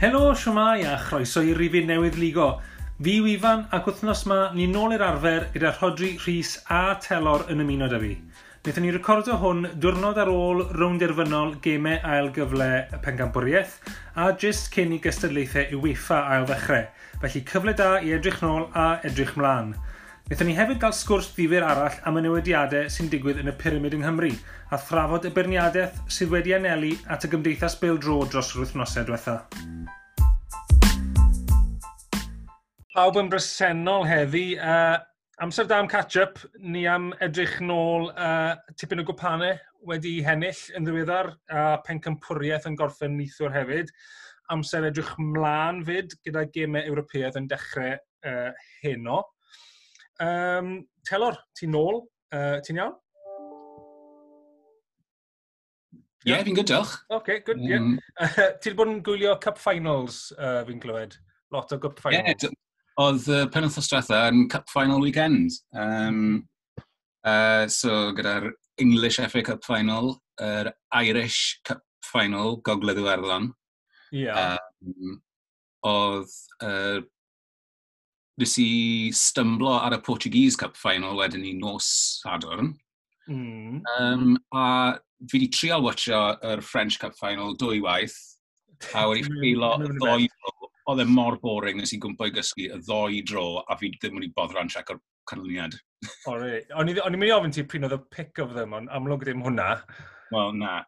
Helo, siwmai a chroeso i rifin newydd ligo. Fi Wifan ac wythnos yma ni nôl i'r arfer gyda Rhodri, Rhys a Telor yn ymuno da fi. Wnaethon ni recordio hwn diwrnod ar ôl rownd derfynol gemau ail gyfle pencampwriaeth a jyst cyn i gystadlaethau i weifa ail ddechrau. Felly cyfle da i edrych nôl a edrych mlaen. Wnaethon ni hefyd gael sgwrs ddifur arall am y newidiadau sy'n digwydd yn y pyramid yng Nghymru a thrafod y berniadaeth sydd wedi anelu at y gymdeithas Bill Dro dros yr wythnosau diwetha. Pawb yn bresennol heddi. Uh, amser da am catch-up, ni am edrych nôl uh, tipyn o gwpanau wedi hennill yn ddiweddar a uh, pencampwriaeth yn gorffen nithwr hefyd. Amser edrych mlaen fyd gyda gemau Ewropeaidd yn dechrau uh, heno um, Telor, ti'n nôl, uh, ti'n iawn? Ie, yeah, fi'n good, diolch. Oce, okay, good, ie. Um, mm. yeah. ti'n bod yn gwylio Cup Finals, uh, fi'n clywed? Lot o Cup Finals. Yeah, oedd uh, penwth o stretha yn Cup Final weekend. Um, uh, so, gyda'r English FA Cup Final, yr Irish Cup Final, Gogledd Iwerddon. Yeah. Um, oedd uh, nes i stymblo ar y Portuguese Cup final wedyn ni nos Sadwrn. Mm. Um, a fi wedi trial watcho yr French Cup final dwy waith, a wedi ffeilo ddoi dro. Oedd e mor boring nes i gwmpo i gysgu y ddoi dro, a fi ddim wedi boddran siac o'r canlyniad. O'n i'n mynd i ofyn ti pryn oedd y pick of them, ond amlwg ddim hwnna. Wel, na.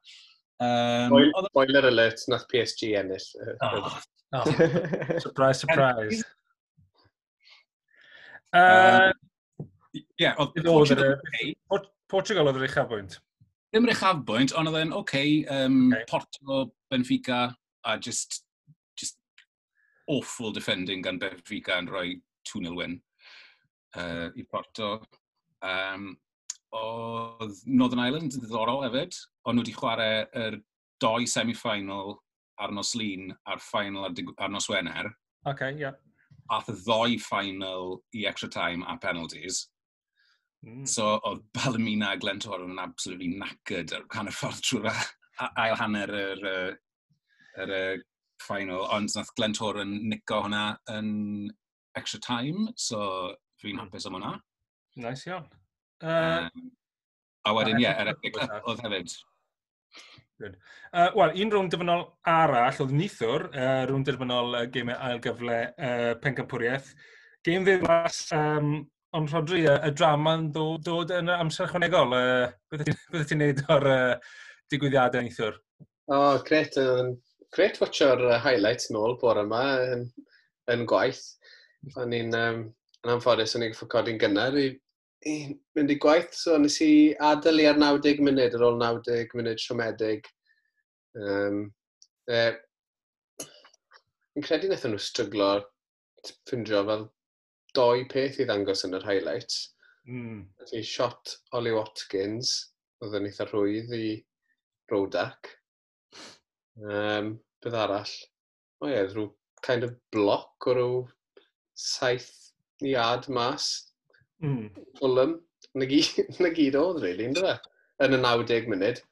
Um, Spoiler alert, nath PSG ennill. Oh, oh. surprise, surprise. Uh, yeah, oedd Portugal... Portugal oedd yr uchafbwynt. Ddim yr uchafbwynt, ond oedd e'n oce, okay, um, okay. Porto, Benfica, a just, just awful defending gan Benfica yn rhoi 2-0 win uh, i Porto. Um, oedd Northern Ireland yn ddiddorol hefyd, ond nhw wedi chwarae yr doi semi-final ar nos lun a'r final ar, ar nos Wener. Okay, yeah ath y ddoi final i extra time a penalties. Mm. So, oedd Balamina a Glentor yn absolutely knackered ar can y ffordd trwy'r ail hanner yr, yr, yr, yr final, ond nath Glentor yn nico hwnna yn extra time, so fi'n mm. hapus am hwnna. Nice iawn. Uh, um, a wedyn, ie, yeah, er, oedd hefyd, Good. Uh, Wel, un rownd dyfynol arall oedd nithwr, uh, rownd dyfynol uh, gemau ail gyfle uh, pencampwriaeth. Gêm fe glas, um, ond Rodri, y, y drama'n dod, dod yn amser chwanegol. Uh, Bydde ti'n neud o'r uh, digwyddiadau nithwr? O, oh, gret. Um, gret watcho'r uh, highlights nôl bore yma yn, yn gwaith. O'n i'n um, yn anffodus, o'n i'n ffocodi'n gynnar i i mynd i gwaith, so nes i adael i ar 90 munud ar ôl 90 munud siomedig. Um, e, Fi'n credu wnaethon nhw stryglo ffindio fel doi peth i ddangos yn yr highlights. Mm. Felly shot Ollie Watkins, oedd yn eitha rhwydd i Rodak. Um, beth arall? O ie, rhyw kind of bloc o rhyw saith iad mas. Mm. Fulham, na gyd, na gyd oedd, really, ynddo fe, yn y 90 munud.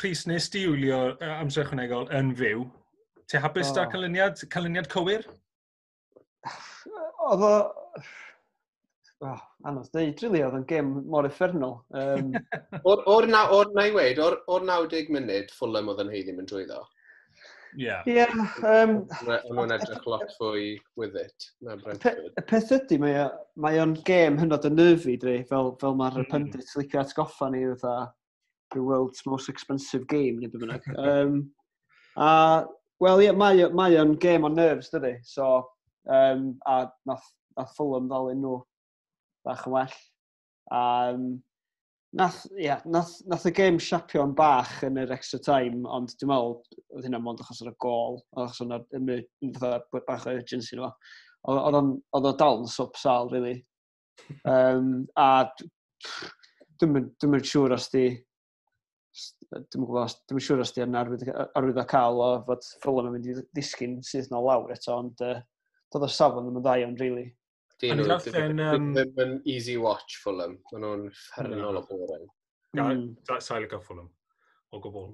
Rhys, nes di wylio amser ychwanegol yn fyw. Te hapus oh. da canlyniad, canlyniad cywir? Oedd o... Oh, anodd dweud, really, oedd yn gêm mor effernol. Um... o'r, or, na, or, na i weid, o'r, or 90 munud Fulham oedd yn heiddi mynd drwy ddo. Yeah. Yeah, um, nhw'n edrych lot fwy with it. na Brentford. Y peth ydy, mae mae o'n gêm hynod o nerfi, dwi, fel, fel mae'r Mm. pundits licio atgoffa ni, fatha, the world's most expensive game, neu beth bynnag. Um, a, wel, ie, yeah, mae, mae o'n gêm o nerves, dydy, so, um, a nath, nath Fulham ddal nhw bach yn well. Um, nath, yeah, nath, nath y gêm siapio'n bach yn yr extra time, ond dwi'n meddwl, oedd hynna mond achos o'r gol, achos o'r bach o urgency nhw. Oedd o dal yn swp sal, really. Um, a dwi'n mynd siŵr os di, dwi'n gwybod, dwi'n siŵr os di yn arwydd, arwydd a cael o fod Fulham yn mynd i ddisgyn sydd na lawr eto, ond uh, dod o safon ddim yn dda ond, really. Dyn nhw ddim yn easy watch Fulham. Maen nhw'n ffernol hmm. o boring. Hmm. Sa'i gael Fulham, o gwbl.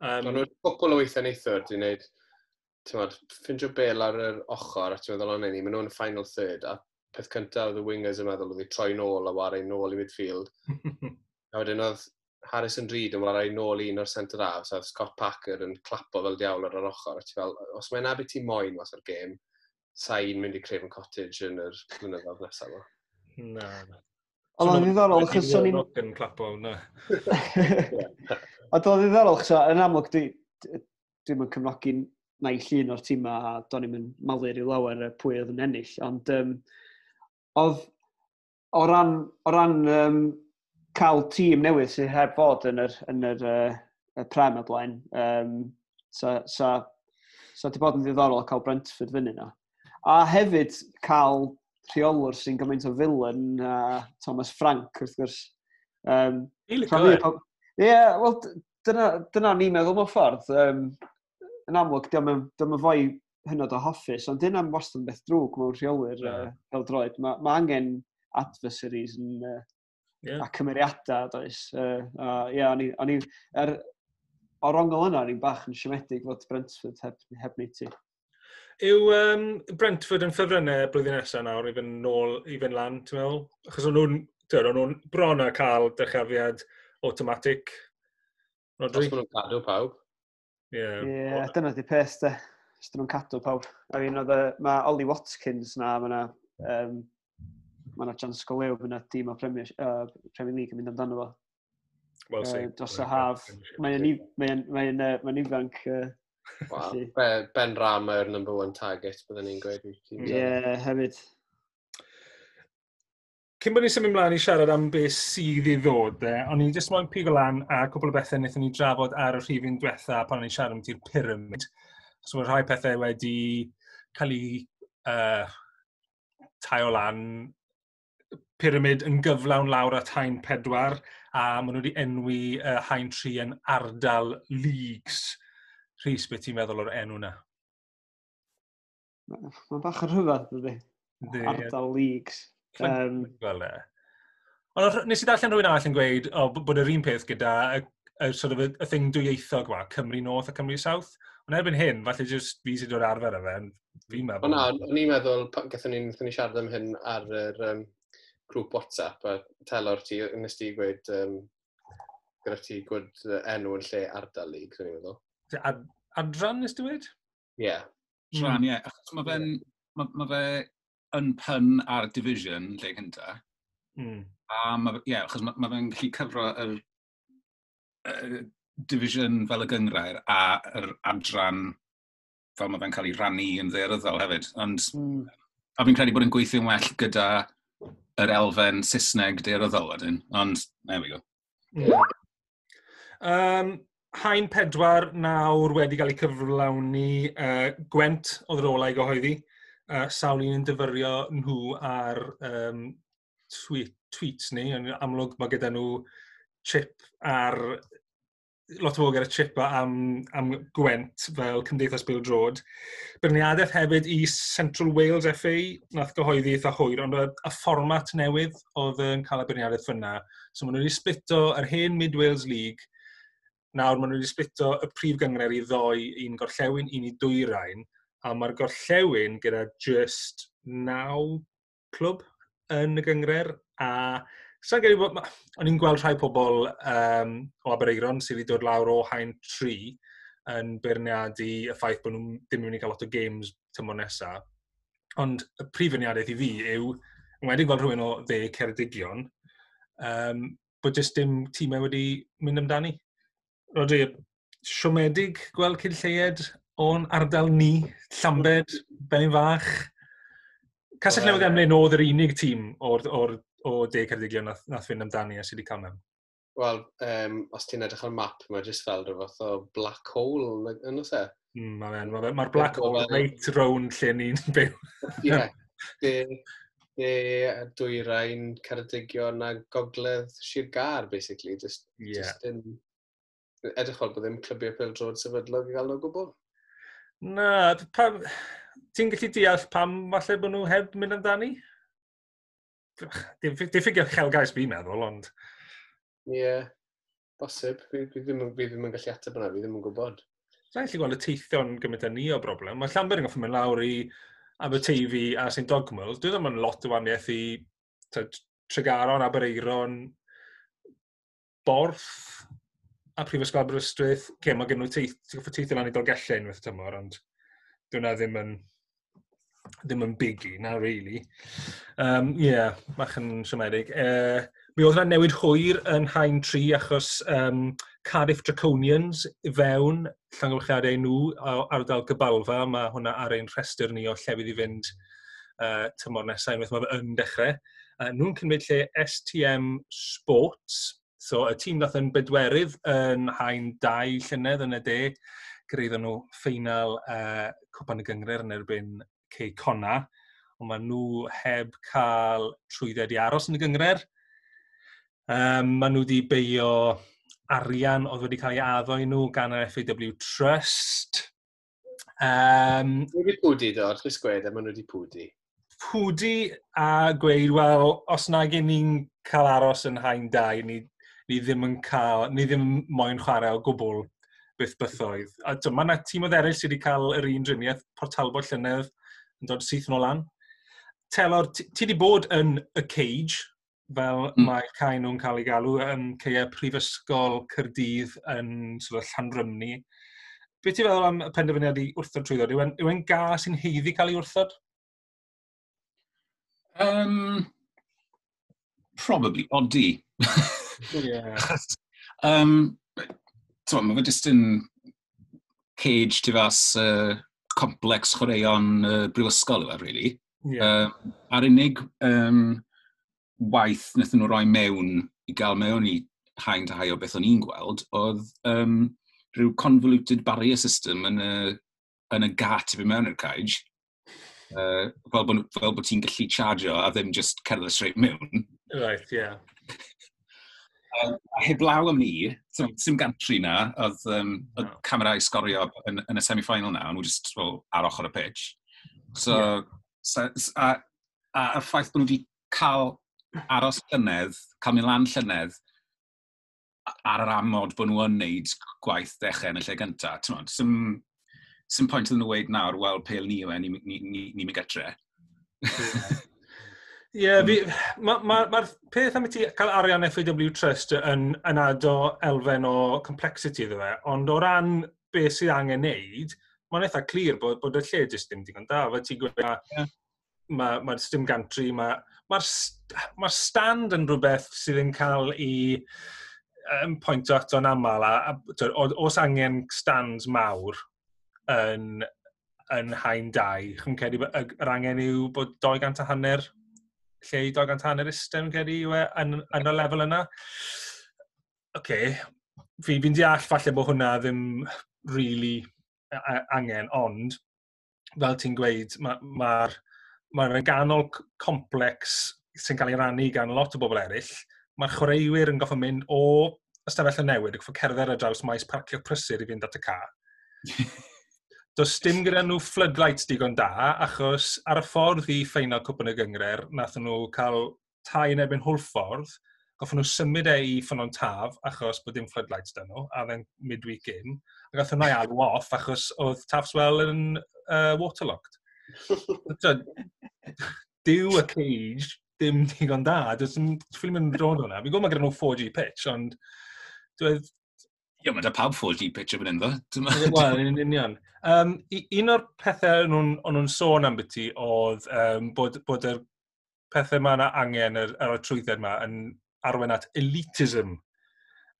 Um, Maen nhw'n cwpl o weithiau neithwr, di wneud, tymod, ffindio bel ar yr ochr, a ti'n meddwl o'n enni, maen nhw'n final third, a peth cyntaf oedd y wingers yn meddwl oedd i troi nôl a wario nôl i midfield. a wedyn oedd Harrison Reid yn wario nôl un o'r centre half, so Scott Packer yn clapo fel diawl ar yr ochr. Fel, os mae'n abu ti moyn mas o'r gêm, sa'n mynd i Craven Cottage yn yr blynyddoedd nesaf yma. Na, na. Ond oedd ddiddorol, chos o'n i'n... Yn clapo, na. Ond oedd ddiddorol, chos yn amlwg dwi, dwi'n yn cefnogi naill un o'r tîm a do'n i'n malu i lawer y pwy oedd yn ennill, ond um, oedd o ran, o ran um, cael tîm newydd sydd heb fod yn yr, yn yr uh, y prem y blaen, um, sa, sa, sa di bod yn ddiddorol cael Brentford fyny na. A hefyd cael rheolwr sy'n gymaint o filen, uh, Thomas Frank, wrth gwrs. Um, Ie, yeah, wel, dyna, dyna ni'n meddwl mewn ffordd. Um, yn amlwg, diolch yn fwy hynod o hoffus, ond dyna'n wastad yn beth drwg mewn rheolwyr yeah. uh, fel droed. Mae ma angen adversaries yn, uh, yeah. a cymeriadau, does. Uh, uh, yeah, o'n i, o'n i, er, o'r ongl yna, ni'n bach yn siomedig fod Brentford heb, heb ni ti. Yw um, Brentford yn ffefrynnau blwyddyn nesaf nawr i fynd nôl i fynd lan, ti'n meddwl? Achos o'n nhw'n nhw bron a cael dechafiad automatic. Rodri? Os nhw'n cadw pawb. Ie, yeah. yeah, dyna di peth, de. Os nhw'n cadw pawb. I mean, oedd, mae Ollie Watkins na, mae yna um, mae na chance go mae na dîm o Premier, uh, Premier League yn mynd amdano fo. Well, uh, dros y haf. Mae'n mae mae mae mae ifanc uh, Wow. ben Ram yw'r number one target, byddwn ni'n gweud. Ie, yeah, hefyd. Cyn bod ni'n symud ymlaen i siarad am beth sydd i ddod, e, o'n i'n jyst moyn pigo lan a cwbl o bethau wnaethon ni drafod ar y rhifin diwetha pan o'n i'n siarad am ti'r pyramid. So mae rhai pethau wedi cael ei uh, tai o lan pyramid yn gyflawn lawr at hain pedwar a maen nhw wedi enwi uh, hain tri yn ardal leagues. Rhys, beth ti'n meddwl o'r enw na? Mae'n bach yn rhyfedd, dydy. Ardal leagues. Um, Fel e. Ond nes i darllen rhywun arall yn gweud oh, bod yr un peth gyda y, y, sort of, y thing dwyieithog yma, Cymru North a Cymru South. Ond erbyn hyn, falle jyst fi sydd o'r arfer efo, fi'n meddwl. O na, o'n i'n meddwl, gathen ni'n ni siarad am hyn ar yr um, grŵp WhatsApp a telor ti, nes ti gweud um, gyda ti gwyd enw yn lle ardal lig, ni'n meddwl. Ad, adran, ti wedi? Ie. Yeah. Rhan, ie. Yeah. Achos mae fe'n... Ma, ma fe yn pyn ar division lle cynta. Mm. A mae yeah, achos mae ma fe'n gallu cyfro yr, yr division fel y gyngrair a yr adran fel mae fe'n cael ei rannu yn dderyddol hefyd. Ond mm. a fi'n credu bod yn gweithio'n well gyda yr elfen Saesneg dderyddol wedyn. Ond, there we go. Mm. Um, Hain pedwar nawr wedi cael ei cyflawni uh, Gwent oedd yr olau gyhoeddi. Uh, sawl un yn dyfyrio nhw ar um, tweet, tweets ni. Yn amlwg mae gyda nhw chip ar lot o bobl gyda chip am, am Gwent fel Cymdeithas Bill Drod. Byrniadaeth hefyd i Central Wales FA, nath gyhoeddi eitha hwyr, ond y, y fformat newydd oedd yn cael y byrniadaeth fyna. So maen nhw wedi splito yr hen Mid Wales League nawr maen nhw wedi splito y prif gyngor i ddoi un gorllewin, un i dwyrain, a mae'r gorllewin gyda just naw clwb yn y gyngor, a sa'n gyrru bod... O'n i'n gweld rhai pobl um, o Abereiron sydd wedi dod lawr o hain tri yn beirniadu y ffaith bod nhw ddim yn mynd i cael lot o games tymor nesaf. Ond y prif yniadaeth i fi yw, yn wedi gweld rhywun o dde Ceredigion, um, bod jyst dim tîmau wedi mynd amdani. Rodri, siomedig gweld cyn lleied o'n ardal ni, Llambed, Benin Fach. Casell Newydd Emlyn oedd yr unig tîm o'r, or, o De Ceredigion nath, nath fynd amdani a sydd wedi cael mewn. Wel, um, os ti'n edrych ar map, mae jyst fel rhywbeth o black hole yn oes e? Mm, Mae'r ma, ma, ma black hole reit rown lle ni'n byw. Ie, De Dwyrain, Ceredigion a Gogledd Sir Gar, basically. Just, yeah. just in edrych fel bod ddim clybiau pêl-droed sefydlog i gael nhw gwbl. Na, pam... Ti'n gallu deall pam falle bod nhw heb mynd amdani? Diffyg i'r uchelgais fi'n meddwl, ond... Ie, yeah, bosib. Fi, fi, ddim, fi ddim yn gallu ateb yna, fi ddim yn gwybod. Sa'n gallu gweld y teithio'n gymryd â ni o broblem. Mae Llanber yn goffi mynd lawr i Aberteifi a St Dogmel. Dwi ddim yn lot o waniaeth i Tregaron, Abereiron, Borth, a Prifysgol Aberystwyth, ce, mae gen nhw teith, ti'n teithio lan i dolgellau unwaith y tymor, ond dyna ddim yn, ddim yn biggie, na, really. Um, yeah, mach yn siomedig. Uh, mi oedd yna newid hwyr yn hain tri achos um, Cardiff Draconians fewn llangolchiadau nhw ardal Gybalfa. Mae hwnna ar ein rhestr ni o llefydd i fynd uh, tymor nesaf unwaith mae fe yn dechrau. Uh, nhw'n cymryd lle STM Sports, So y tîm nath yn bedwerydd yn hain dau llynedd yn y de, gyda'n nhw ffeinal uh, Cwpan y Gyngred yn erbyn Cei Cona. ond maen nhw heb cael trwydded i aros yn y Gyngred. Um, maen nhw wedi beio arian oedd wedi cael ei addo i nhw gan yr FAW Trust. Um, Mae wedi pwdi do, chys gwed, a e, maen nhw wedi pwdi. Pwdi a gweud, wel, os na gen ni'n cael aros yn hain dau, ni ni ddim yn cael, ni ddim moyn chwarae o gwbl beth bythoedd. A dyma tîm oedd eraill sydd wedi cael yr un driniaeth, Portalbo Llynedd yn dod syth nôl lan. Telor, ti wedi bod yn y cage, fel mm. mae cael nhw'n cael ei galw, yn ceia prifysgol Cyrdydd yn sort of, Llanrymni. Be ti'n feddwl am y penderfyniad i wrthod trwy ddod? Yw e'n, yw en ga sy'n heiddi cael ei wrthod? Um, probably, ond di. Yeah. um, Tyw'n, mae fe jyst yn cage tu fas uh, complex chwaraeon uh, brifysgol yma, really. Yeah. Uh, a'r unig um, waith wnaethon nhw roi mewn i gael mewn i hain ta hai o beth o'n i'n gweld, oedd um, rhyw convoluted barrier system yn y, yn y gat i fi mewn i'r caig. Uh, fel bod, fel bod ti'n gallu chargio a ddim just cerdded straight mewn. Right, yeah. Um, heblaw am ni, sy'n gantri na, oedd um, no. camerau sgorio yn, yn y semi-final na, ond nhw just well, ar ochr y pitch. So, yeah. so a, a, a ffaith bod nhw wedi cael aros llynedd, cael mynd lan llynedd, ar yr amod bod nhw yn neud gwaith ddechrau yn y lle gyntaf. Ti'n sy'n sym pwynt iddyn nhw wedi nawr, wel, pel ni yw e, ni'n ni, ni, ni, ni mynd gytre. Ie, yeah, mae'r ma, ma, peth am i ti cael arian FAW Trust yn, yn ado elfen o complexity iddo fe, ond o ran beth sydd angen neud, mae'n eitha clir bod, bod y lle jyst ddim digon da. Fe ti'n gweud, yeah. mae'r ma, ma stym gantri, mae'r ma, ma, stand yn rhywbeth sydd yn cael i um, pwynt ato'n aml, a, a, os angen stands mawr yn, yn hain dau, chi'n cedi yr angen yw bod 200 a hanner lleidog yn tan yr ystem geri yw e yn, yn y lefel yna. Oce, okay. fi'n fi deall falle bod hwnna ddim really angen, ond fel ti'n gweud, mae'r ma, ma, ma ganol complex sy'n cael ei rannu gan lot o bobl eraill, mae'r chwaraewyr yn goffa mynd o ystafell y newid yn goffa cerdded ar draws maes parcio prysur i fynd at y car. Does dim gyda nhw floodlights digon da, achos ar y ffordd i ffeinal cwpan y gyngre'r, nath nhw cael tai yn erbyn hwlffordd, goffon nhw symud e i ffynon taf, achos bod dim floodlights dyn nhw, a dden midweek in, a gath hwnna i alw off, achos oedd Tafswell yn uh, waterlocked. Dyw y cage dim digon da, dwi'n ffilm yn dod hwnna. Fi'n gwybod mae gyda nhw 4G pitch, ond dwi'n Ie, mae da pawb 4G pitch yn ynddo. Wel, yn union. Um, un o'r pethau o'n nhw'n sôn am ambiti oedd um, bod, bod yr pethau mae yna angen ar, ar y trwydded yma yn arwen at elitism.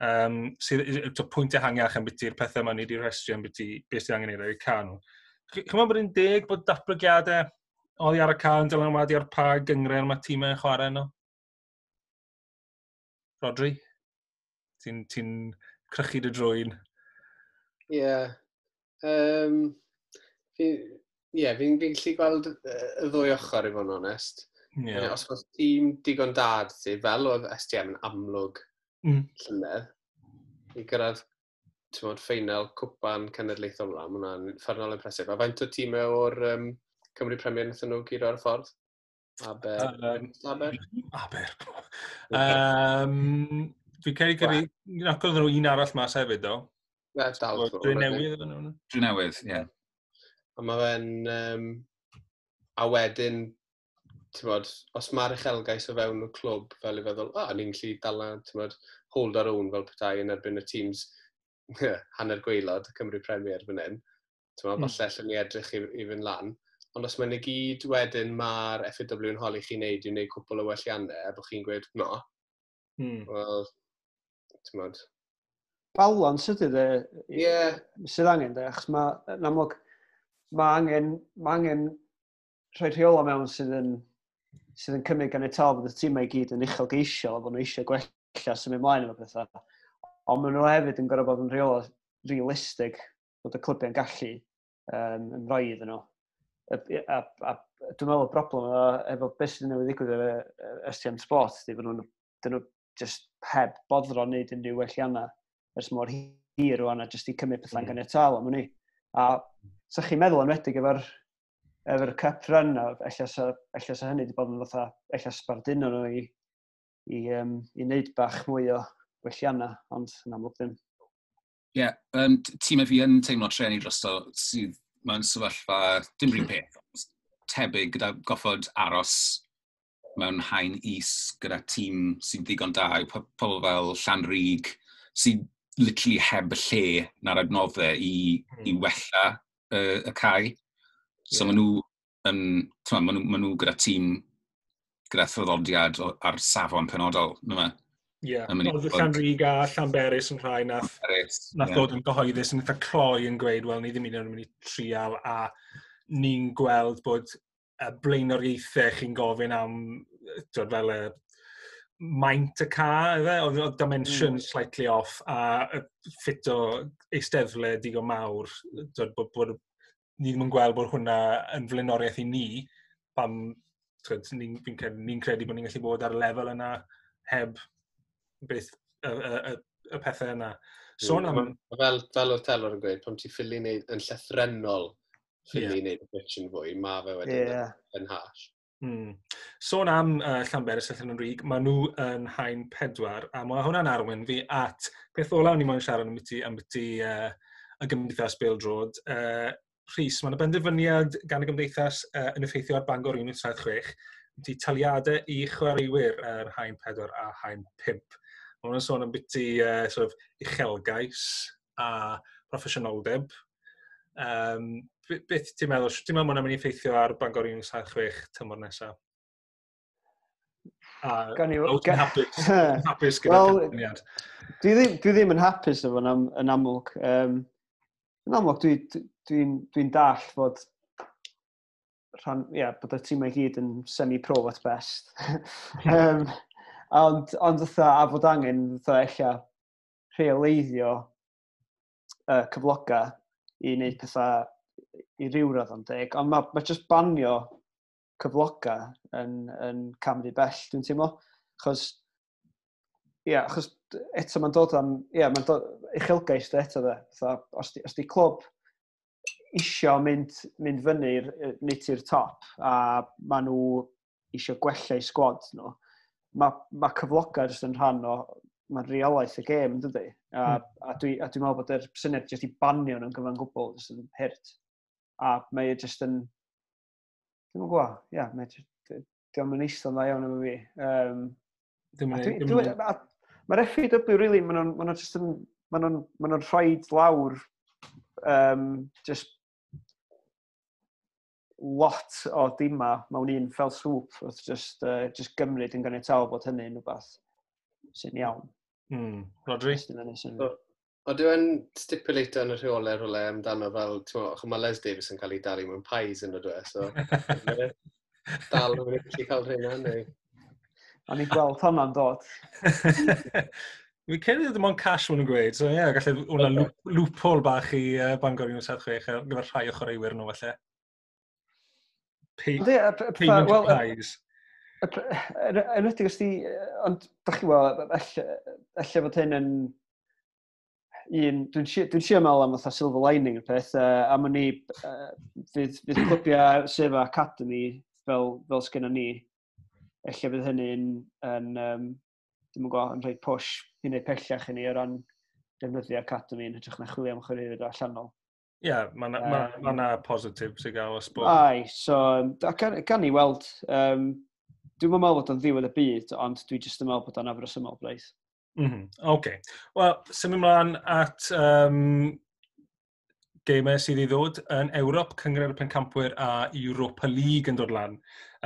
Um, sydd so, pwynt ehangach i'r pethau mae ni wedi rhestru am beth beth sydd angen i roi can nhw. Chyma bod yn deg bod datblygiadau oddi ar y can dylanwadu ar pa gyngren mae tîmau yn chwarae nhw? Rodri? Ti'n... Ti, crychu dy drwy'n. Ie. Yeah. Um, Ie, yeah, fi'n fi gallu gweld y ddwy ochr i fod yn onest. Yeah. Os oes tîm digon dad ti, fel oedd STM yn amlwg mm. llynedd, i gyrraedd tymod, ffeinal cwpan cenedlaethol mlaen, hwnna'n ffernol impresif. A faint o tîmau o'r um, Cymru Premier wnaethon nhw giro ar ffordd? Aber. Um, Aber. Aber. um, Dwi'n cael gyrru, nac oedd nhw un arall mas hefyd, do. Ie, dal. Dwi'n newydd yn nhw. Dwi'n newydd, ie. Yeah. A mae fe'n... Um, a wedyn, ti'n bod, os mae'r uchelgais o fewn y clwb, fel i feddwl, a, oh, ni'n gallu dala, ti'n bod, hold our own fel petai yn erbyn y teams hanner gweilod, Cymru Premier fan hyn. Ti'n bod, mm. falle allan ni edrych i, i fynd lan ond os mae'n y gyd wedyn mae'r FAW yn holi chi'n neud i wneud cwpl o welliannau a bod chi'n gweud no, mm. wel, ti'n modd. Balans ydy dde. Ie. Yeah. Sydd angen de, achos mae, yn amlwg, mae angen, ma angen rhoi rheola mewn sydd yn, sydd yn cymryd gan y tal bod y tîmau i gyd yn uchel geisio, a bod nhw eisiau gwella sy'n mynd mlaen efo pethau. Ond maen nhw hefyd yn gorfod bod yn rheola realistig bod y clybiau'n gallu um, yn rhoi iddyn nhw. A, a, a, a dwi'n meddwl y broblem efo beth sydd yn newid ddigwydd efo STM Sport, di bod nhw'n nhw just heb boddro wneud unrhyw welliannau ers mor hir rwan a jyst i cymryd pethau'n mm. ganiatal am hynny. A sa chi'n meddwl enwedig efo'r efo'r cup run, a ella sa, ella sa hynny wedi bod yn fatha, ella sbarduno nhw i, i, um, i wneud bach mwy o welliannau, ond yn amlwg ddim. Ie, yeah, um, tîm fi yn teimlo treni drosto sydd mewn sefyllfa dim rhywun peth, tebyg gyda goffod aros mewn hain is gyda tîm sy'n ddigon da, yw pobl fel Llanrug sy'n literally heb y lle na'r adnoddau i, mm. i wella uh, y cae. So yeah. maen nhw, yn, ma, maen, nhw, maen nhw gyda tîm gyda throddodiad ar safon penodol. Ie, yeah. oedd Llanrug a Llanberis yn rhai nath, nath yeah. ddod yn gyhoeddus yn eitha cloi yn gweud, wel, ni ddim yn mynd i trial a ni'n gweld bod y blaenoriaethau chi'n gofyn am dod fel y maint y ca, efe, oedd o dimension mm. slightly off, a ffit o eisteddle digon mawr, dod bod, bod ni ddim yn gweld bod hwnna yn flaenoriaeth i ni, pam ni'n ni credu, ni credu bod ni'n gallu bod ar y lefel yna heb beth y, y, y, y pethau yna. Sôn so, mm. am... Fel, fel o'r telor yn gweud, pam ti ffili yn llethrennol chyn yeah. ni'n neud y bitch yn fwy, mae fe wedyn yeah. yn, yn hash. Hmm. Sôn am uh, Llanberis a Llanrug, mae nhw yn hain pedwar, a mae hwnna'n arwen fi at peth olaf ni moyn siarad ambyti, ambyti uh, y gymdeithas Bildrod. Uh, Rhys, mae'n benderfyniad gan y gymdeithas uh, yn effeithio ar Bangor 1976, di taliadau i chwaraewyr yr uh, hain pedwar a hain pimp. Mae hwnna'n sôn ambyti uh, sort of, uchelgais a proffesiynoldeb. Um, beth ti'n meddwl? Ti'n meddwl mwyn mynd i effeithio ar Bangor 176 tymor nesaf? A gan i... Gan... hapus, hapus gyda well, cyfuniad. Dwi ddim, dwi ddim yn hapus efo yn, am, yn amlwg. Um, yn amlwg, dwi'n dwi, dwi, dwi, dwi dall fod rhan, yeah, bod y tîmau gyd yn semi-pro at best. um, ond, ond dda, a fod angen, dda, eich rheoleiddio uh, cyfloga i wneud pethau i ryw radd o'n deg, ond mae, ma jyst banio cyfloga yn, yn Camry Bell, dwi'n teimlo. Chos, ia, yeah, chos eto mae'n dod am, ia, yeah, mae'n dod uchelgais dy eto dde. Tha, os, di, os di clwb isio mynd, mynd fyny nid i'r top a maen nhw isio gwella i sgwad nhw, mae ma cyfloga jyst yn rhan o, mae'n reolaeth y gêm, dydy? A, mm. a dwi'n dwi meddwl bod yr syniad jyst i banio nhw'n gyfan gwbl jyst yn hyrt a mae e jyst yn... Dwi'n gwybod, ia, yeah, mae e jyst... Diolch yn eistedd dda iawn efo fi. Um, Mae'r FAW, really, maen nhw'n ma jyst yn... Maen nhw'n ma nhw rhoi lawr um, just lot o dima mewn un fel swp wrth just, uh, just Gymryd yn ganiataol bod hynny'n rhywbeth sy'n iawn. Mm. Rodri? Sy'n hynny sy'n... Ond yw e'n yn y rheolau rhywle amdano fel, ti'n meddwl, mae Les Davis yn cael ei dalu mewn pies yn y dwe, so dal yn mynd i cael rhywna, neu... A ni'n gweld hwnna'n dod. Fi cyn ddim ond cash maen yn gweud, so ie, yeah, gallu hwnna okay. loophole bach i uh, Bangor 176 ar gyfer rhai o chwaraewyr nhw, falle. Payment well, pies. Yn er-, ydych, os di, ond, da chi weld, efallai fod hyn yn un, dwi'n dwi meddwl am fatha silver lining y peth, uh, am o'n i, uh, fydd, fydd clwbiau sef Academy fel, fel sgynna ni, eich fydd hynny'n, yn, um, ddim yn gwybod, yn rhaid push i wneud pellach i ni o ran defnyddio Academy yn hytrach na chwilio am chwyrwyr allanol. Ie, yeah, mae yna ma, ma, ma positif sy'n gael o sport. Ai, so, gan, gan i weld, um, dwi'n meddwl bod o'n ddiwedd y byd, ond dwi jyst yn meddwl bod o'n afresymol blaith. Mm -hmm. OK. Wel, symud ymlaen at um, geimau sydd i ddod yn Ewrop, Cyngred y Pencampwyr a Europa League yn dod lan.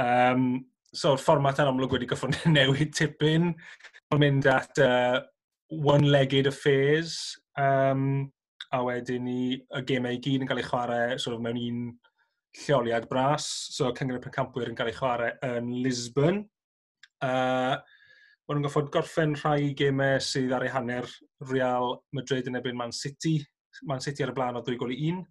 Um, so'r fformat yn amlwg wedi gyffon newid tipyn, Mae'n mynd at uh, one-legged affairs, um, a wedyn ni y gemau i gyd yn cael ei chwarae sort of, mewn un lleoliad bras, so Cyngred y Pencampwyr yn cael ei chwarae yn Lisbon. Uh, Mae nhw'n goffod gorffen rhai gemau sydd ar ei hanner Real Madrid yn ebyn Man City. Man City ar y blaen o 2 gol i 1.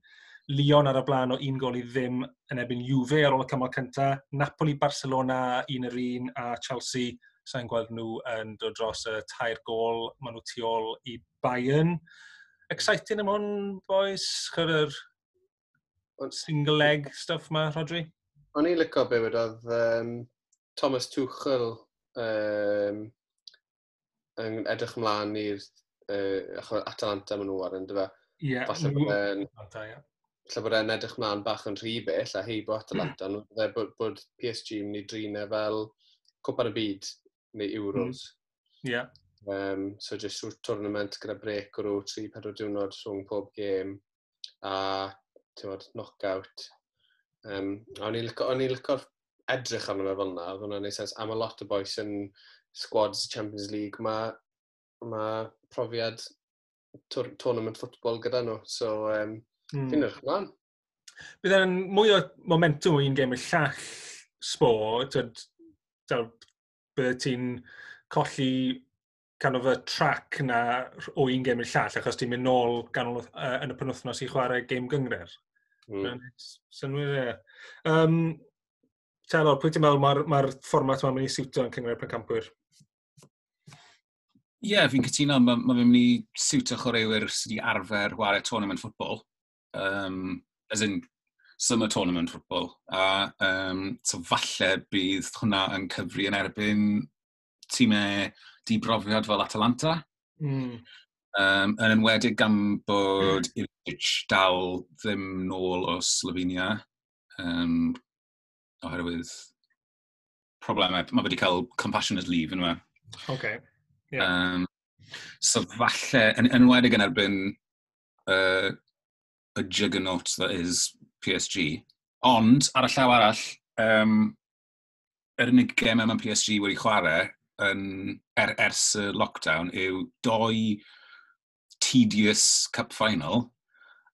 Lyon ar y blaen o 1 gol i ddim yn ebyn Juve ar ôl y cymal cyntaf. Napoli, Barcelona, 1 yr 1 a Chelsea. Sa'n gweld nhw yn dod dros y tair gol. Maen nhw tu ôl i Bayern. Exciting am hwn, boys? Chyr yr single leg stuff ma, Rodri? O'n i'n lyco be wedodd um, Thomas Tuchel um, yn edrych ymlaen i'r uh, Atalanta maen nhw ar yn dyfa. Mm. Ie. Falle bod e'n... Falle bod e'n edrych ymlaen bach yn rhy bell a heibo Atalanta. Mm. Nhw bod, bod PSG yn mynd i drinau e fel Cwpan y Byd neu Euros. Mm. Ie. Mm. Yeah. Um, so jyst rhyw tournament gyda brec o rhyw 3-4 diwrnod rhwng pob gêm a tywod, knockout. Um, o'n i'n licio'r edrych arno fe fel yna, oedd hwnna'n neud sens. Am a lot o boes yn squads Champions League, mae ma profiad tournament ffwtbol gyda nhw. So, um, mm. fi'n edrych ymlaen. Bydd e'n mwy o momentum o un gêm y llall sbor, bydd ti'n colli kind of y track na o un gêm i'r llall, achos ti'n mynd nôl ganol, uh, yn y penwthnos i chwarae gêm gyngred. Mm. Synwyr e. Um, Telor, pwy ti'n meddwl mae'r ma, fformat yma'n mynd i siwtio yn cyngor pencampwyr? Ie, yeah, fi'n cytuno, mae ma fe'n mynd i siwtio chwaraewyr sydd wedi arfer chwarae tournament ffwtbol. Um, as in, summer tournament ffwtbol. A um, so falle bydd hwnna yn cyfri yn erbyn tîmau dibrofiad fel Atalanta. Mm. Um, yn enwedig gan bod mm. Ilic dal ddim nôl o Slovenia. Um, oherwydd problemau. Mae wedi cael compassionate leave yn yma. E? Okay. Yeah. Um, so falle, yn enwedig yn erbyn uh, y juggernaut that is PSG. Ond, ar y llaw arall, um, yr unig gemau mae PSG wedi chwarae yn, er, ers y lockdown yw doi tedious cup final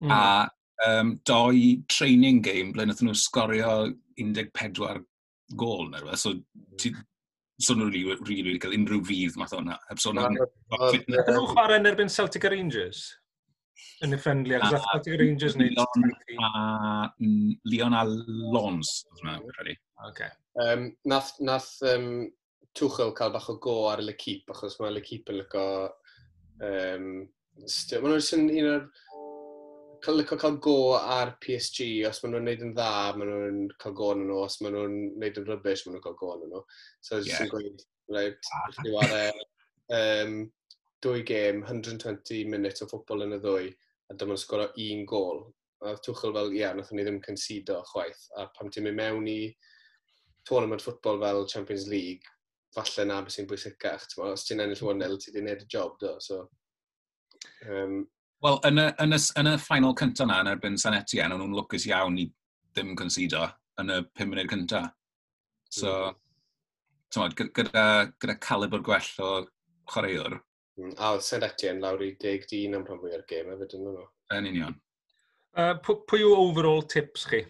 mm. a um, doi training game ble wnaethon nhw sgorio 14 gol neu rhywbeth, so hmm. ti, so nhw'n rili really, really cael unrhyw fydd math o'na. Heb sôn am... Ydyn nhw'n chwarae yn erbyn Celtic Rangers? Yn y ffendli, ac ah, Celtic Rangers neu... Leon a Lons, oedd hwnna, credu. Okay. Um, nath nath um, Tuchel cael bach o go ar y Lekeep, achos mae Lekeep yn lyco... Um, Mae nhw'n un o'r cael licio cael go ar PSG, os maen nhw'n neud yn dda, maen nhw'n cael go yn nhw, os maen nhw'n neud yn rybys, maen nhw'n cael go yn nhw. So, yeah. sy'n gweud, right, ah. chi ware um, dwy gêm, 120 minutes o ffwbol yn y ddwy, a dyma'n sgoro un gol. A Twchel fel, ie, yeah, nath ni ddim consido chwaith. A pam ti'n mynd mewn i tournament ffwtbol fel Champions League, falle na beth sy'n bwysicach. Os ti'n ennill 1-0, ti wedi gwneud y job do. So, um, Wel, yn y, yn y, yn y final cyntaf na, yn erbyn San Etienne, nhw'n lwcus iawn i ddim consido yn y 5 munud cyntaf. So, hmm. tymod, gyda, gyda calibr gwell o chwaraewr. Mm. A oedd San Etienne lawr i 10 dyn am rhan fwy o'r gêm, efo dyn nhw. Yn union. Uh, pwy yw overall tips chi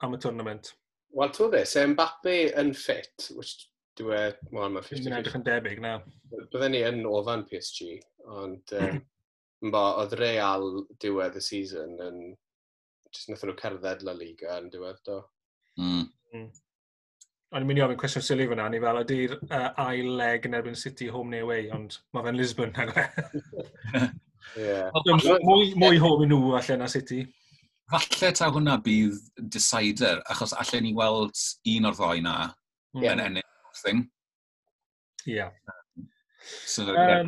am y tournament? Wel, to dde, se Mbappe yn fit, which dwi e, well, mae 50-50. Dwi'n edrych yn debyg, na. Bydden ni yn ofan PSG, ond um, Mba, oedd real diwedd y season yn... Just nathon nhw cerdded La Liga yn diwedd, do. Mm. mm. O'n i'n mynd i ofyn cwestiwn sili fyna, ni fel, ydy'r uh, ail leg yn erbyn City home neu away, ond mae fe'n Lisbon, nag e? yeah. mwy, mwy home i nhw, allan na City. Falle ta hwnna bydd decider, achos allan ni weld un o'r ddoi na yeah. yn ennill thing. Ie. Yeah. So, um, yeah,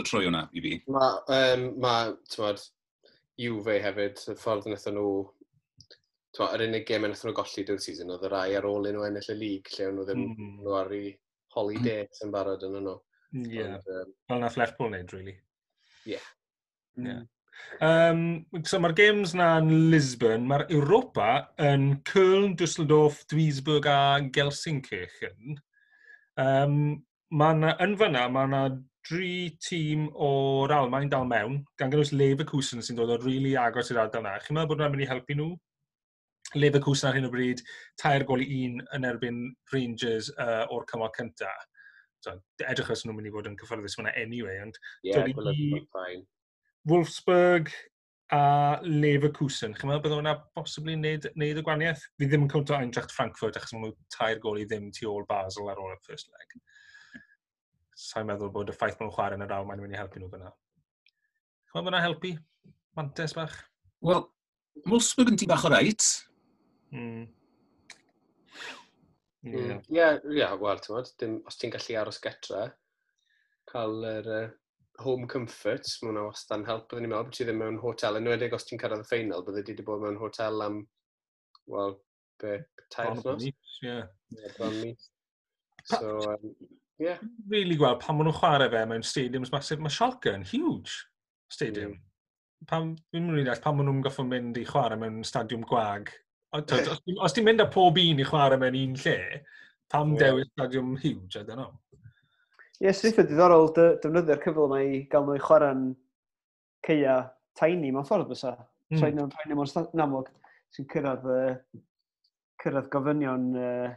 trwy hwnna i fi. Mae, um, ma, tywed, Juve hefyd, y ffordd wnaethon nhw... Tywed, yr unig gem wnaethon nhw golli dyw'r season, oedd y rai ar ôl un nhw ennill y lig, lle nhw ddim mm. nhw ar ei holidays hmm. yn barod yn nhw. Ie, yeah. um, fel na Fleshpool wneud, really. Ie. Yeah. Yeah. Um, so mae'r games na yn Lisbon, mae'r Europa yn Köln, Düsseldorf, Duisburg a Gelsenkirchen. Um, mae na, yn fyna, mae yna dri tîm o'r Almain dal mewn, gan gynnwys Leverkusen sy'n dod o'r rili really agos i'r ardal yna. Chi'n meddwl bod hwnna'n mynd i helpu nhw? Leverkusen ar hyn o bryd, tair gol i un yn erbyn Rangers uh, o'r cymal cyntaf. So, edrych os nhw'n mynd i fod yn cyffyrddus fyna anyway, ond... Ie, Yeah, i... Wolfsburg a Leverkusen. Chi'n meddwl bod hwnna posibly wneud, wneud y gwaniaeth? Fi ddim yn cwnt Eintracht Frankfurt achos maen nhw tair gol i ddim tu ôl Basel ar ôl y first leg sa'n meddwl bod y ffaith maen nhw'n chwarae yn yr Almain yn mynd i helpu nhw fyna. Chwa fyna helpu? Mantes bach? Wel, Wolfsburg yn ti bach o reit. Mm. Ie, yeah. yeah, yeah, wel, ti'n os ti'n gallu aros getra, cael yr uh, home comforts, mae hwnna wastad yn help, byddwn i'n meddwl bod ti ddim mewn hotel, yn wedi os ti'n cyrraedd y ffeinal, byddwn ti wedi bod mewn hotel am, wel, be, tair nos? Ie. Bron. So, um, Yeah. Really gweld pan maen nhw'n chwarae fe mewn stadiums masif. Mae Schalke yn huge stadium. Mm. Pam, fi'n mynd i ddall, pan maen nhw'n goffo mynd i chwarae mewn stadiwm gwag. Os, os ti'n mynd â pob un i chwarae mewn un lle, pam yeah. dewis stadiwm huge, I don't know. Ie, yes, sydd diddorol defnyddio'r cyfle yma i gael nhw i chwarae'n ceia tiny mewn ffordd fysa. Mm. Traed nhw'n tiny mewn amlwg sy'n cyrraedd, uh, cyrraedd gofynion uh,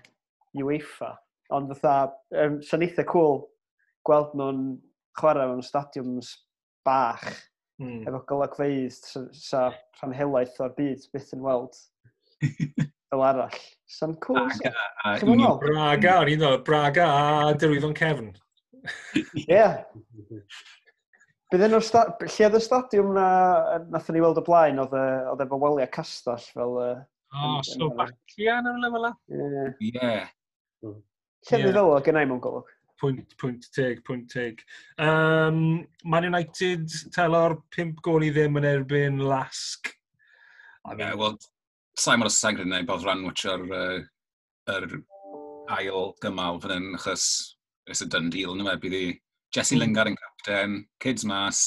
UEFA. Ond fatha, um, sy'n eitha cool gweld nhw'n chwarae mewn stadiwms bach mm. efo golygfeidd sa, rhan helaeth o'r byd byth yn weld fel arall. Sa'n cool. Braga. Sa. Braga, o'n i'n dod, Braga a dyrwyddo'n Cefn. Ie. yeah. Bydd enw'r lle oedd y stadiwm na, nath ni weld y blaen, oedd efo weliau castell fel... Uh, oh, Slovakia yn y lefel la? Ie. Yeah. Hmm. yeah. Lle yeah. ddiddo gen i mewn golwg? Pwynt, pwynt teg, pwynt teg. Um, Man United telo'r 5 gol i ddim yn erbyn Lasg. I mean, yeah, well, Simon Osag rydyn ni'n bod ran wytio'r uh, er ail gymal fan hyn, achos it's a done deal, nid e? bydd i Jesse hmm. Lingard yn captain, kids mas.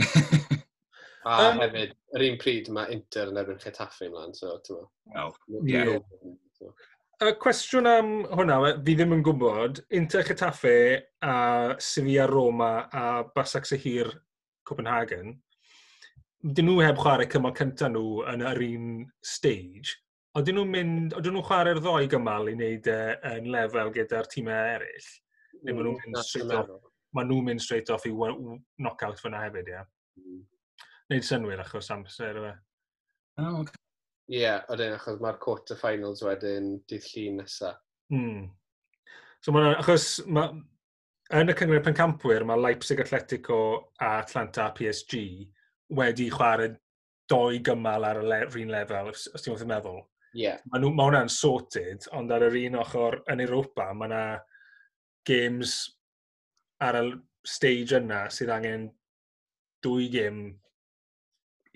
a um, hefyd, yr un pryd mae Inter yn erbyn Chetaffi ymlaen, so ti'n Wel, ie y cwestiwn am hwnna, fi ddim yn gwybod, Inter Cetaffe a Sevilla Roma a Basak Sehir Copenhagen, dyn nhw heb chwarae cymal cyntaf nhw yn yr un stage, Oedden nhw'n mynd, oedden nhw'n chwarae'r ddoi gymal i wneud uh, yn lefel gyda'r tîmau eraill, mm, neu maen nhw'n mynd straight off, maen nhw'n mynd straight off i knock-out fyna hefyd, ie? Yeah. Mm. Neud synwyr achos amser, yma. Oh, okay. Ie, yeah, achos mae'r quarter finals wedyn dydd llun nesaf. Mm. So mae'n achos ma, yn y cyngor pencampwyr mae Leipzig Atletico a Atlanta PSG wedi chwarae doi gymal ar y le, un lefel, os, os ti'n meddwl meddwl. Yeah. Mae hwnna'n sorted, ond ar yr un ochr yn Europa mae yna games ar y stage yna sydd angen dwy gym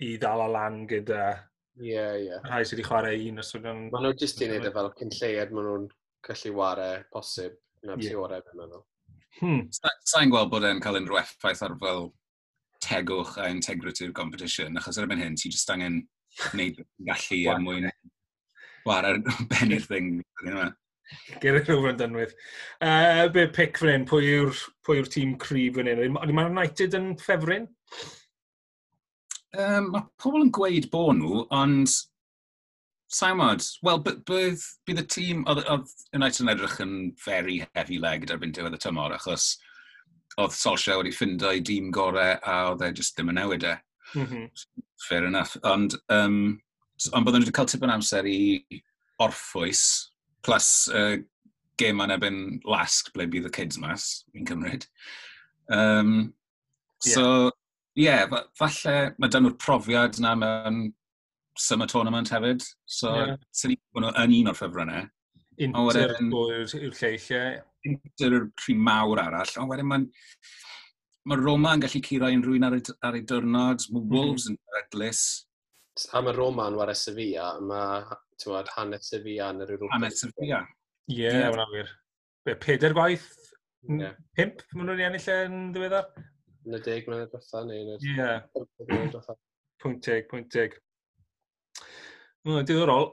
i ddal o lan gyda Ie, ie. Rhai sydd wedi chwarae un os ydyn... Maen nhw jyst i wneud e fel cyn lleiad, maen nhw'n gallu wario posib. Na'n yeah. orau, fi'n meddwl. Hmm. Sa'n gweld bod e'n cael unrhyw effaith ar fel tegwch a integrity o'r competition, achos erbyn hyn, ti jyst angen wneud gallu er mwyn war bennu'r thing. Gerrit rhywbeth yn dynwydd. Uh, be pic fan hyn? Pwy yw'r yw tîm cryf fan hyn? O'n i'n United yn ffefryn? um, mae pobl yn gweud bod nhw, ond sa'n wel, bydd, bydd y tîm, oedd United yn edrych yn very heavy-legged erbyn diwedd y tymor, achos oedd Solskjaer wedi ffindo i dîm gorau a oedd e jyst ddim yn newid e. Mm -hmm. Fair enough. Ond, um, ond byddwn wedi cael tipyn amser i orffwys, plus uh, gêm yn ebyn lasg ble bydd y kids mas, fi'n cymryd. Um, yeah. So, ie, yeah, falle mae dyn nhw'r profiad na mewn summer tournament hefyd. So, yeah. sy'n ni bod nhw yn un o'r ffefrynnau. Inter yw'r lleill, ie. Inter yw'r tri mawr arall. Ond wedyn mae'n... Mae Roma yn gallu curo un rwy'n ar, ar ei diwrnod. Mae mhm. Wolves mm. yn redlus. A mae Roma yn wario Sevilla, mae tywad, hanes Sevilla yn yr Europa. Hanes Sevilla. Ie, yeah, yeah. wna wir. Be, peder gwaith? Yeah. Pimp, maen nhw'n ennill yn ddiweddar? yn y deg mlynedd diwetha neu yn y mlynedd diwetha. Pwynt teg, pwynt teg. Mm, diddorol,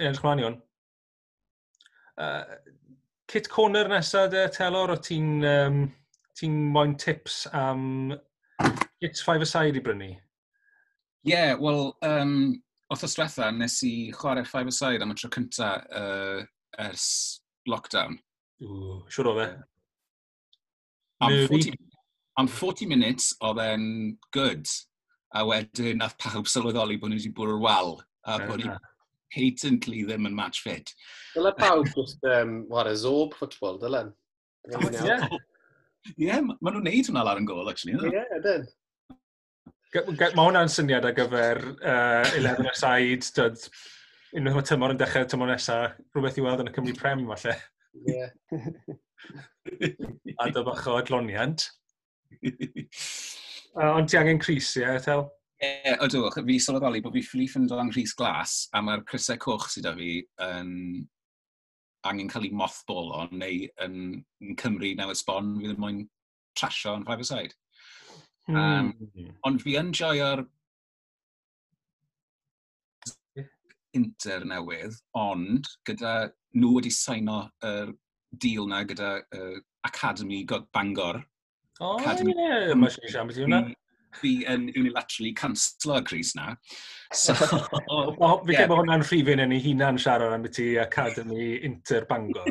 edrych. Uh, Kit Corner nesaf, de, Telor, o ti'n um, ti moyn tips am It's Five Aside i brynu? Ie, yeah, wel, um, othos diwetha nes i chwarae Five Aside am y tro cynta uh, ers lockdown. Ww, siwr o fe. Am 40, Am 40 minutes oedd e'n good, a wedyn nath pawb sylweddoli bod ni wedi bwrw'r wal, a bod ni patently ddim yn match fit. Dyle pawb just, um, war a zob football, dylen? Ie, yeah. yeah, maen nhw'n neud hwnna lawr yn gol, actually. Ie, yeah, dyn. Mae hwnna'n syniad ar gyfer uh, 11 aside, dyd, unwaith mae tymor yn dechrau tymor nesaf, rhywbeth i weld yn y Cymru Prem, falle. Ie. A dy bach o adloniant uh, ond ti angen Cris, ie, yeah, Ethel? Ie, yeah, ydw, fi sylweddoli bod fi fflif yn dod Rhys Glas, a mae'r crysau Cwch sydd â fi yn angen cael ei mothball o, neu yn, yn Cymru newydd sbon, fi ddim moyn trasio yn five aside. Um, mm. Ond fi yn joio'r inter newydd, ond gyda nhw wedi saino yr er deal na gyda uh, Academy God Bangor, O, oh, ie, mae eisiau siarad beth hwnna. Hmm, fi yn unilaterally cancelo y Cris na. So, O, fi yeah. bod hwnna'n rhifin yn ei hunan siarad am beth i Academy Inter Bangor.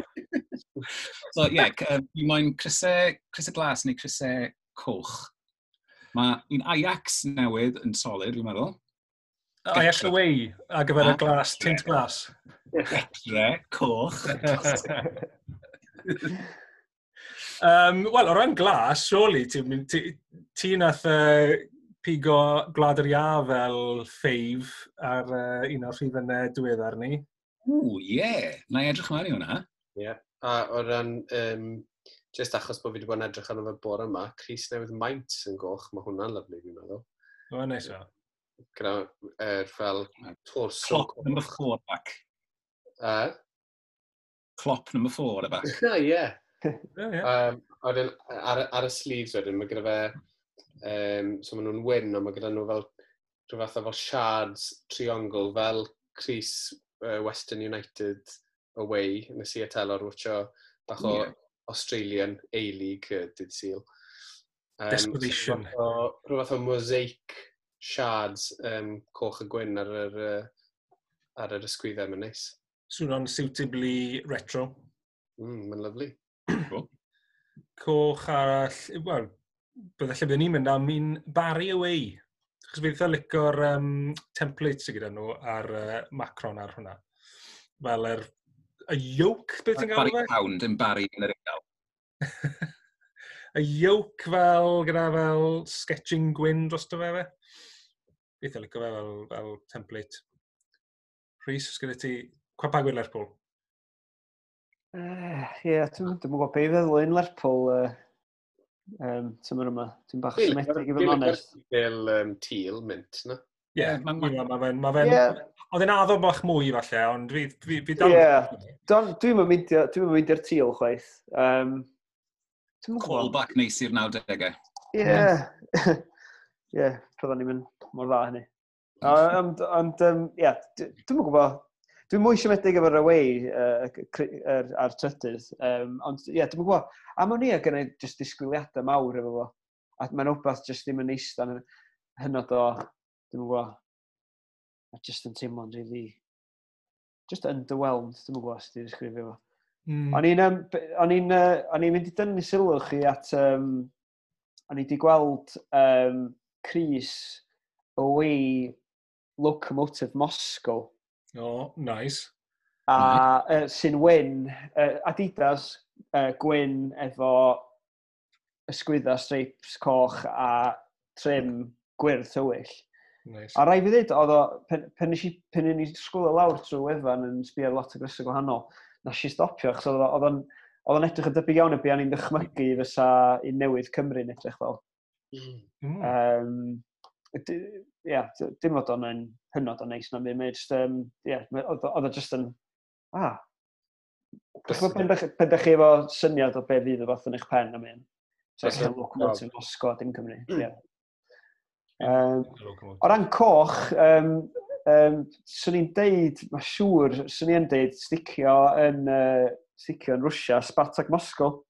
so, ie, yeah, fi moyn Crisau, Crisau Glas neu Crisau Coch. Mae un Ajax newydd yn solid, fi'n meddwl. Ajax away, a gyfer y glas, tint glas. Etre, coch. Um, Wel, o ran glas, surely, ti'n ti, ti nath uh, pigo glad yr ia fel ffeif ar uh, un o'r rhifynau diweddar ni. Ww, ie. Yeah. Na i edrych mewn i hwnna. Ie. Yeah. A o ran, um, just achos bod fi wedi bod yn edrych arno fe bore yma, Cris Newydd Maint yn goch, mae hwnna'n lyflu fi'n meddwl. O, neis o. Gyda er, fel torso. Clock number four back. Uh? Clop number four y the back. ie. Oh, yeah, yeah. Um, oedden, ar, ar, y sleeves wedyn, mae gyda fe, um, so maen nhw'n wyn, ond mae gyda nhw fel rhyw fath o fel shards triongl, fel Chris uh, Western United away, nes i etelor wrtio bach o yeah. Australian A-League uh, dydd syl. Um, Desperation. So, rhyw fath o mosaic shards um, coch y gwyn ar yr, uh, ar yr ysgwyddau mae'n neis. Swn o'n suitably retro. Mm, mae'n lyflu. Coch arall, wel, bydde lle byddwn ni'n mynd am un Barry Away. Chos fi ddeitha licor um, templates sydd gyda nhw ar uh, Macron ar hwnna. Fel yr y yoke, beth ti'n gael fe? Barry Pound yn Barry yn yr unol. y yoke fel, gyda fel sketching gwyn dros dy fe fe. Beth licio fe fel, fel template. Rhys, os gyda ti, cwa bagwyr Lerpwl? Uh, Ie, yeah, dwi'n gwybod beth i feddwl yn Lerpwl uh, um, tymor yma. Dwi'n bach symedig i fy manes. Fel um, teal, mint, na? Ie, yeah, mae'n ma, ma, fe'n... ma, ma, yeah. Oedd e'n addo bach mwy falle, ond fi, fi, fi dal... Ie, dwi'n mynd i'r tîl, chwaith. Um, Callback neis i'r 90au. Ie. Ie, roedden ni'n mynd mor dda hynny. Ond, um, ie, yeah, dwi'n gwybod, Dwi'n mwy siomedig efo'r away uh, er, ar trydydd. Um, ond ie, yeah, dwi'n gwybod, am o'n i a gynnau jyst disgwyliadau mawr efo fo. A mae'n rhywbeth jyst ddim yn eistedd yn hynod o, dwi'n gwybod, a jyst yn teimlo'n rili, really, just underwhelmed, dwi'n gwybod os ti'n disgrifio fo. Mm. O'n i'n um, uh, mynd i dynnu sylw chi at, um, o'n i wedi gweld um, Cris away Locomotive Moscow O, nice. A uh, sy'n wyn, uh, Adidas uh, gwyn efo ysgwydda streips coch a trim gwyrdd tywyll. Nice. A rai fi ddweud, oedd o, pen, pen, i, pen i ni sgwyl y lawr trwy wefan yn sbio lot o grisau gwahanol, nes i stopio, achos oedd o'n oedd o'n edrych yn debyg iawn y bu i'n dychmygu fysa i newydd Cymru'n edrych fel. Mm. Um, yeah, dim fod o'n yn hynod o neis na mi, mae just, um, yeah, oedd o just yn, ah, Pen ydych chi efo syniad o be fydd y fath yn eich pen am un. So, eich chi'n locomotive osgo, dim Cymru. Yeah. Um, o ran coch, um, um, swn i'n deud, mae siŵr, swn i'n deud, sticio yn, uh, sticio yn Rwysia, Spartak Moscow.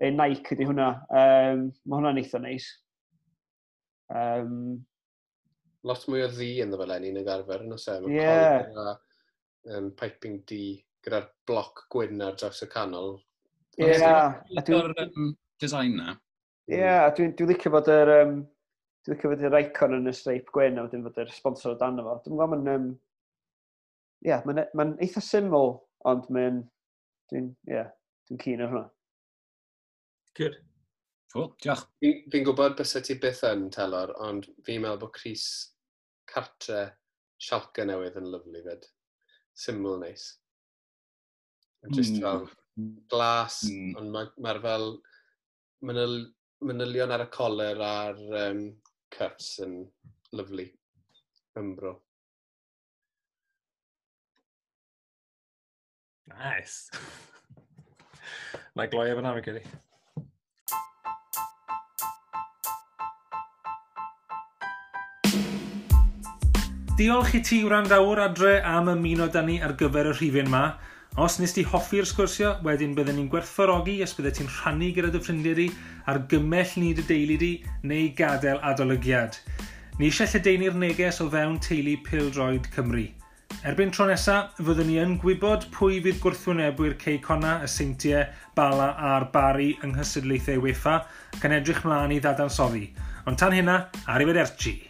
Ei Nike ydy hwnna. Um, mae hwnna'n eitha neis. Um, lot mwy o ddi yn ddo fel yn y garfer yn ysaf. Ie. Yeah. Um, piping D gyda'r bloc gwyn ar draws y canol. Ie. Yeah. Dwi'n um, design na. Ie, yeah, a dwi'n dwi licio fod yr... Um, dwi'n licio fod yr icon yn y streip gwyn a wedyn fod yr sponsor o dan efo. Dwi'n gwybod mae'n... Um, Ie, yeah, mae'n e, ma eitha syml, ond mae'n... Dwi'n... Ie, yeah, dwi'n cyn ar hwnna. Good. Cool, diolch. Fi'n fi gwybod bys ti byth yn telor, ond fi'n meddwl bod Chris cartre sialca newydd yn lyflu fyd. Syml neis. Just mm. fel glas, mm. ond mae'r ma, fel manyl, manylion ar y coler a'r um, cuffs yn lyflu. Ymbro. Nice. Mae gloi efo na, fi'n credu. diolch i ti wrandawr adre am ymuno da ni ar gyfer y rhifin ma. Os nes ti hoffi'r sgwrsio, wedyn byddwn ni'n gwerthfawrogi os byddai ti'n rhannu gyda dy ffrindiau di ar gymell ni dy deulu di neu gadael adolygiad. Ni eisiau lledeini'r neges o fewn teulu Pildroed Cymru. Erbyn tro nesaf, fyddwn ni yn gwybod pwy fydd gwrthwynebwyr Ceicona, y Seintiau, Bala a'r Bari yng Nghysydlaethau Wefa ac yn edrych mlaen i ddadansoddi. Ond tan hynna, arrivederci!